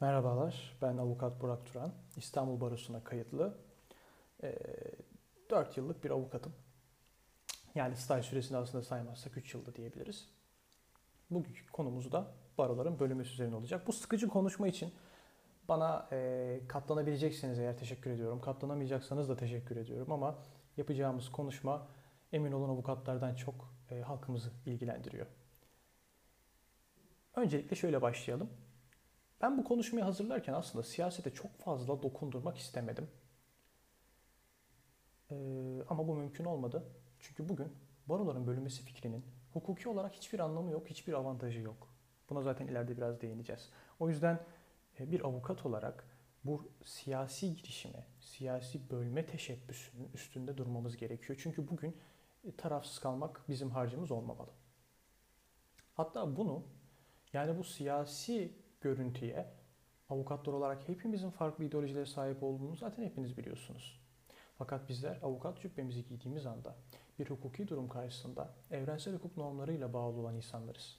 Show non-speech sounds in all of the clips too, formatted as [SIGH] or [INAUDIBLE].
Merhabalar, ben avukat Burak Turan. İstanbul Barosu'na kayıtlı. E, 4 yıllık bir avukatım. Yani staj süresini aslında saymazsak 3 yılda diyebiliriz. Bugünkü konumuz da baroların bölünmesi üzerine olacak. Bu sıkıcı konuşma için bana e, katlanabilecekseniz eğer teşekkür ediyorum. Katlanamayacaksanız da teşekkür ediyorum ama yapacağımız konuşma emin olun avukatlardan çok e, halkımızı ilgilendiriyor. Öncelikle şöyle başlayalım. Ben bu konuşmayı hazırlarken aslında siyasete çok fazla dokundurmak istemedim. Ee, ama bu mümkün olmadı. Çünkü bugün baroların bölünmesi fikrinin hukuki olarak hiçbir anlamı yok, hiçbir avantajı yok. Buna zaten ileride biraz değineceğiz. O yüzden e, bir avukat olarak bu siyasi girişime, siyasi bölme teşebbüsünün üstünde durmamız gerekiyor. Çünkü bugün e, tarafsız kalmak bizim harcımız olmamalı. Hatta bunu yani bu siyasi görüntüye avukatlar olarak hepimizin farklı ideolojilere sahip olduğunu zaten hepiniz biliyorsunuz. Fakat bizler avukat cübbemizi giydiğimiz anda bir hukuki durum karşısında evrensel hukuk normlarıyla bağlı olan insanlarız.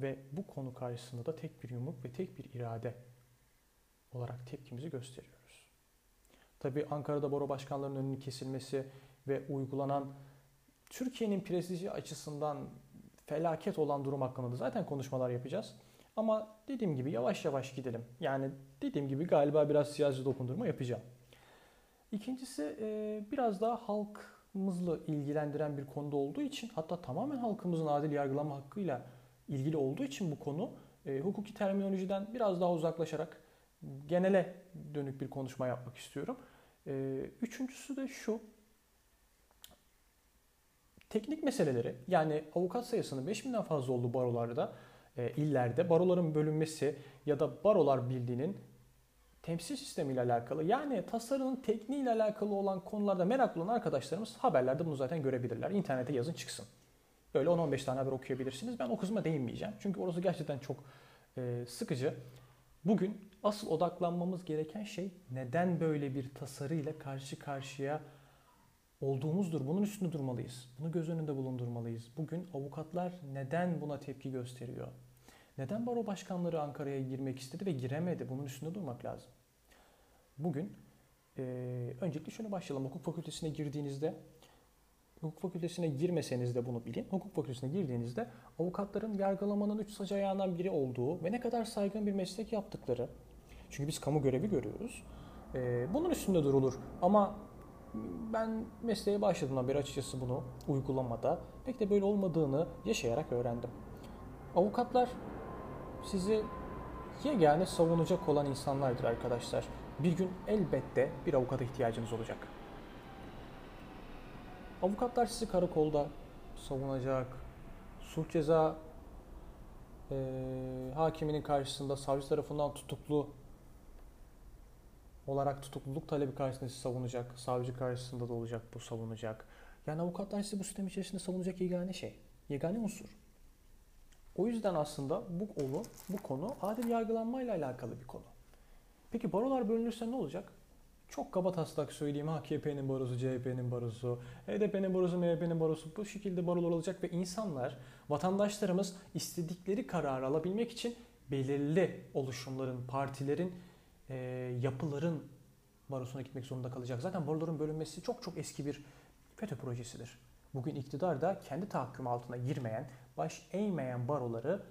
Ve bu konu karşısında da tek bir yumruk ve tek bir irade olarak tepkimizi gösteriyoruz. Tabii Ankara'da baro başkanlarının önünün kesilmesi ve uygulanan Türkiye'nin prestiji açısından felaket olan durum hakkında da zaten konuşmalar yapacağız. Ama dediğim gibi yavaş yavaş gidelim. Yani dediğim gibi galiba biraz siyasi dokundurma yapacağım. İkincisi e, biraz daha halkımızla ilgilendiren bir konuda olduğu için hatta tamamen halkımızın adil yargılama hakkıyla ilgili olduğu için bu konu e, hukuki terminolojiden biraz daha uzaklaşarak genele dönük bir konuşma yapmak istiyorum. E, üçüncüsü de şu. Teknik meseleleri yani avukat sayısının 5000'den fazla olduğu barolarda e, illerde baroların bölünmesi ya da barolar bildiğinin temsil sistemiyle alakalı yani tasarının tekniğiyle alakalı olan konularda meraklı olan arkadaşlarımız haberlerde bunu zaten görebilirler. İnternete yazın çıksın. Böyle 10-15 tane haber okuyabilirsiniz. Ben o kısma değinmeyeceğim. Çünkü orası gerçekten çok e, sıkıcı. Bugün asıl odaklanmamız gereken şey neden böyle bir tasarı ile karşı karşıya olduğumuzdur. Bunun üstünde durmalıyız. Bunu göz önünde bulundurmalıyız. Bugün avukatlar neden buna tepki gösteriyor? Neden baro başkanları Ankara'ya girmek istedi ve giremedi? Bunun üstünde durmak lazım. Bugün e, öncelikle şunu başlayalım. Hukuk fakültesine girdiğinizde hukuk fakültesine girmeseniz de bunu bilin. Hukuk fakültesine girdiğinizde avukatların yargılamanın üç saç ayağından biri olduğu ve ne kadar saygın bir meslek yaptıkları. Çünkü biz kamu görevi görüyoruz. E, bunun üstünde durulur. Ama ben mesleğe başladığımdan beri açıkçası bunu uygulamada pek de böyle olmadığını yaşayarak öğrendim. Avukatlar sizi yegane savunacak olan insanlardır arkadaşlar. Bir gün elbette bir avukata ihtiyacınız olacak. Avukatlar sizi karakolda savunacak, suç ceza e, hakiminin karşısında savcı tarafından tutuklu olarak tutukluluk talebi karşısında sizi savunacak, savcı karşısında da olacak bu savunacak. Yani avukatlar sizi bu sistem içerisinde savunacak yegane şey, yegane unsur. O yüzden aslında bu konu, bu konu adil yargılanmayla alakalı bir konu. Peki barolar bölünürse ne olacak? Çok kaba taslak söyleyeyim AKP'nin barosu, CHP'nin barosu, HDP'nin barosu, MHP'nin barosu bu şekilde barolar olacak ve insanlar, vatandaşlarımız istedikleri kararı alabilmek için belirli oluşumların, partilerin, e, yapıların barosuna gitmek zorunda kalacak. Zaten baroların bölünmesi çok çok eski bir FETÖ projesidir. Bugün iktidar da kendi tahakküm altına girmeyen, baş eğmeyen baroları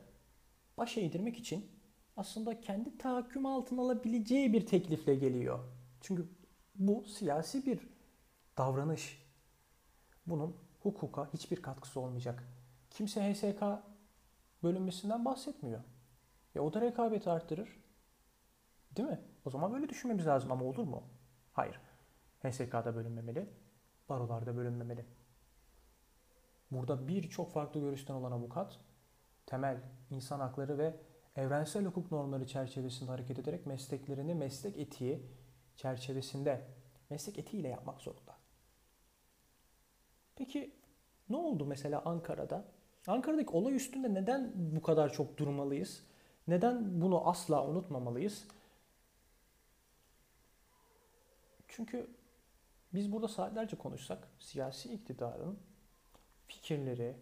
baş eğdirmek için aslında kendi tahakküm altına alabileceği bir teklifle geliyor. Çünkü bu siyasi bir davranış. Bunun hukuka hiçbir katkısı olmayacak. Kimse HSK bölünmesinden bahsetmiyor. Ya o da rekabeti arttırır. Değil mi? O zaman böyle düşünmemiz lazım ama olur mu? Hayır. HSK'da bölünmemeli, barolarda bölünmemeli. Burada birçok farklı görüşten olan avukat temel insan hakları ve evrensel hukuk normları çerçevesinde hareket ederek mesleklerini meslek etiği çerçevesinde meslek etiğiyle yapmak zorunda. Peki ne oldu mesela Ankara'da? Ankara'daki olay üstünde neden bu kadar çok durmalıyız? Neden bunu asla unutmamalıyız? Çünkü biz burada saatlerce konuşsak siyasi iktidarın fikirleri,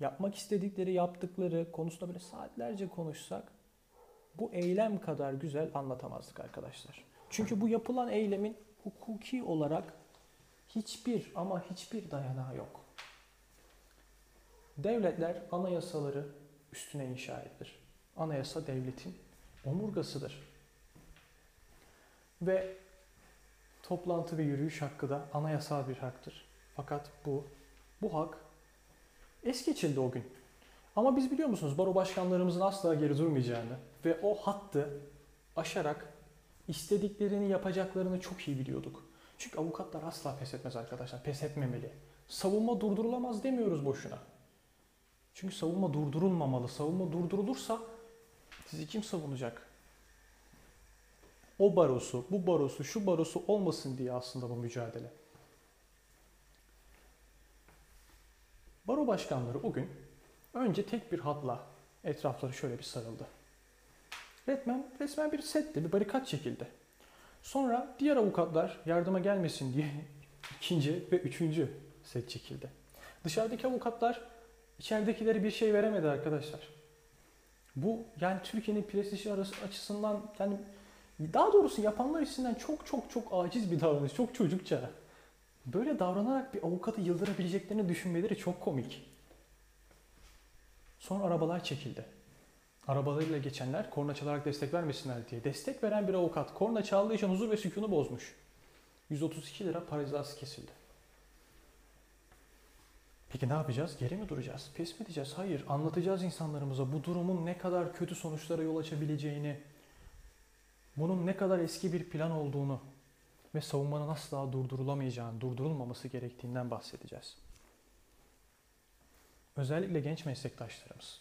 yapmak istedikleri, yaptıkları konusunda böyle saatlerce konuşsak bu eylem kadar güzel anlatamazdık arkadaşlar. Çünkü bu yapılan eylemin hukuki olarak hiçbir ama hiçbir dayanağı yok. Devletler anayasaları üstüne inşa edilir. Anayasa devletin omurgasıdır. Ve toplantı ve yürüyüş hakkı da anayasal bir haktır. Fakat bu bu hak es geçildi o gün. Ama biz biliyor musunuz baro başkanlarımızın asla geri durmayacağını ve o hattı aşarak istediklerini yapacaklarını çok iyi biliyorduk. Çünkü avukatlar asla pes etmez arkadaşlar. Pes etmemeli. Savunma durdurulamaz demiyoruz boşuna. Çünkü savunma durdurulmamalı. Savunma durdurulursa sizi kim savunacak? O barosu, bu barosu, şu barosu olmasın diye aslında bu mücadele. Baro başkanları o gün önce tek bir hatla etrafları şöyle bir sarıldı. Resmen, resmen bir setti, bir barikat çekildi. Sonra diğer avukatlar yardıma gelmesin diye [LAUGHS] ikinci ve üçüncü set çekildi. Dışarıdaki avukatlar içeridekilere bir şey veremedi arkadaşlar. Bu yani Türkiye'nin prestiji açısından yani daha doğrusu yapanlar içinden çok çok çok aciz bir davranış, çok çocukça. Böyle davranarak bir avukatı yıldırabileceklerini düşünmeleri çok komik. Sonra arabalar çekildi. Arabalarıyla geçenler korna çalarak destek vermesinler diye. Destek veren bir avukat korna çaldığı için huzur ve sükunu bozmuş. 132 lira para cezası kesildi. Peki ne yapacağız? Geri mi duracağız? Pes mi edeceğiz? Hayır. Anlatacağız insanlarımıza bu durumun ne kadar kötü sonuçlara yol açabileceğini, bunun ne kadar eski bir plan olduğunu ve savunmanın asla durdurulamayacağını, durdurulmaması gerektiğinden bahsedeceğiz. Özellikle genç meslektaşlarımız.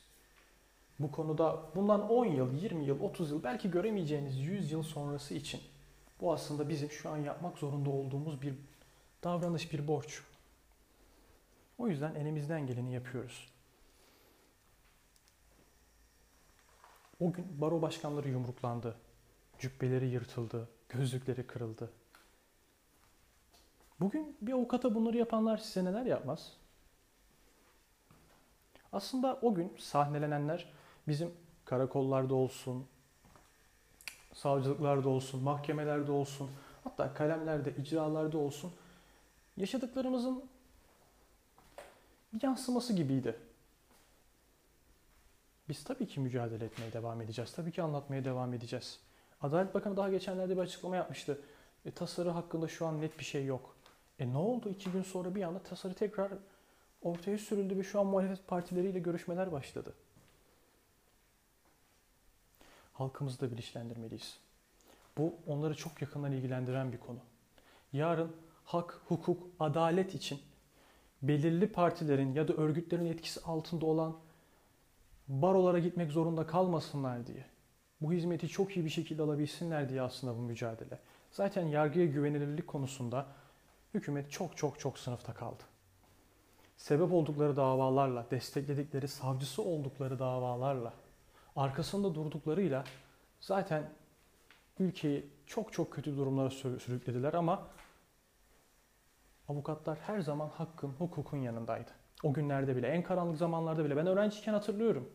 Bu konuda bundan 10 yıl, 20 yıl, 30 yıl belki göremeyeceğiniz 100 yıl sonrası için bu aslında bizim şu an yapmak zorunda olduğumuz bir davranış, bir borç. O yüzden elimizden geleni yapıyoruz. O gün baro başkanları yumruklandı. Cübbeleri yırtıldı, gözlükleri kırıldı. Bugün bir avukata bunları yapanlar size neler yapmaz? Aslında o gün sahnelenenler bizim karakollarda olsun, savcılıklarda olsun, mahkemelerde olsun, hatta kalemlerde, icralarda olsun yaşadıklarımızın bir yansıması gibiydi. Biz tabii ki mücadele etmeye devam edeceğiz. Tabii ki anlatmaya devam edeceğiz. Adalet Bakanı daha geçenlerde bir açıklama yapmıştı. E, tasarı hakkında şu an net bir şey yok. E ne oldu? İki gün sonra bir anda tasarı tekrar ortaya sürüldü ve şu an muhalefet partileriyle görüşmeler başladı. Halkımızı da bilinçlendirmeliyiz. Bu onları çok yakından ilgilendiren bir konu. Yarın hak, hukuk, adalet için belirli partilerin ya da örgütlerin etkisi altında olan barolara gitmek zorunda kalmasınlar diye bu hizmeti çok iyi bir şekilde alabilsinler diye aslında bu mücadele. Zaten yargıya güvenilirlik konusunda hükümet çok çok çok sınıfta kaldı. Sebep oldukları davalarla, destekledikleri savcısı oldukları davalarla, arkasında durduklarıyla zaten ülkeyi çok çok kötü durumlara sürüklediler ama avukatlar her zaman hakkın, hukukun yanındaydı. O günlerde bile, en karanlık zamanlarda bile. Ben öğrenciyken hatırlıyorum.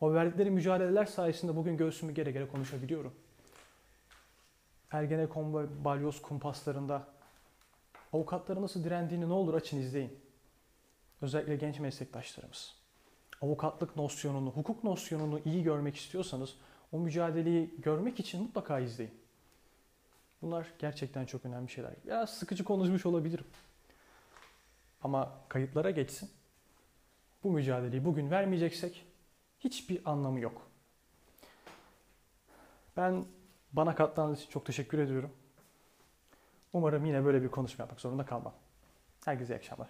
O verdikleri mücadeleler sayesinde bugün göğsümü gere gere konuşabiliyorum. Ergenekon ve balyoz kumpaslarında avukatların nasıl direndiğini ne olur açın izleyin. Özellikle genç meslektaşlarımız. Avukatlık nosyonunu, hukuk nosyonunu iyi görmek istiyorsanız o mücadeleyi görmek için mutlaka izleyin. Bunlar gerçekten çok önemli şeyler. Biraz sıkıcı konuşmuş olabilirim. Ama kayıtlara geçsin. Bu mücadeleyi bugün vermeyeceksek hiçbir anlamı yok. Ben bana katıldığınız için çok teşekkür ediyorum. Umarım yine böyle bir konuşma yapmak zorunda kalmam. Herkese iyi akşamlar.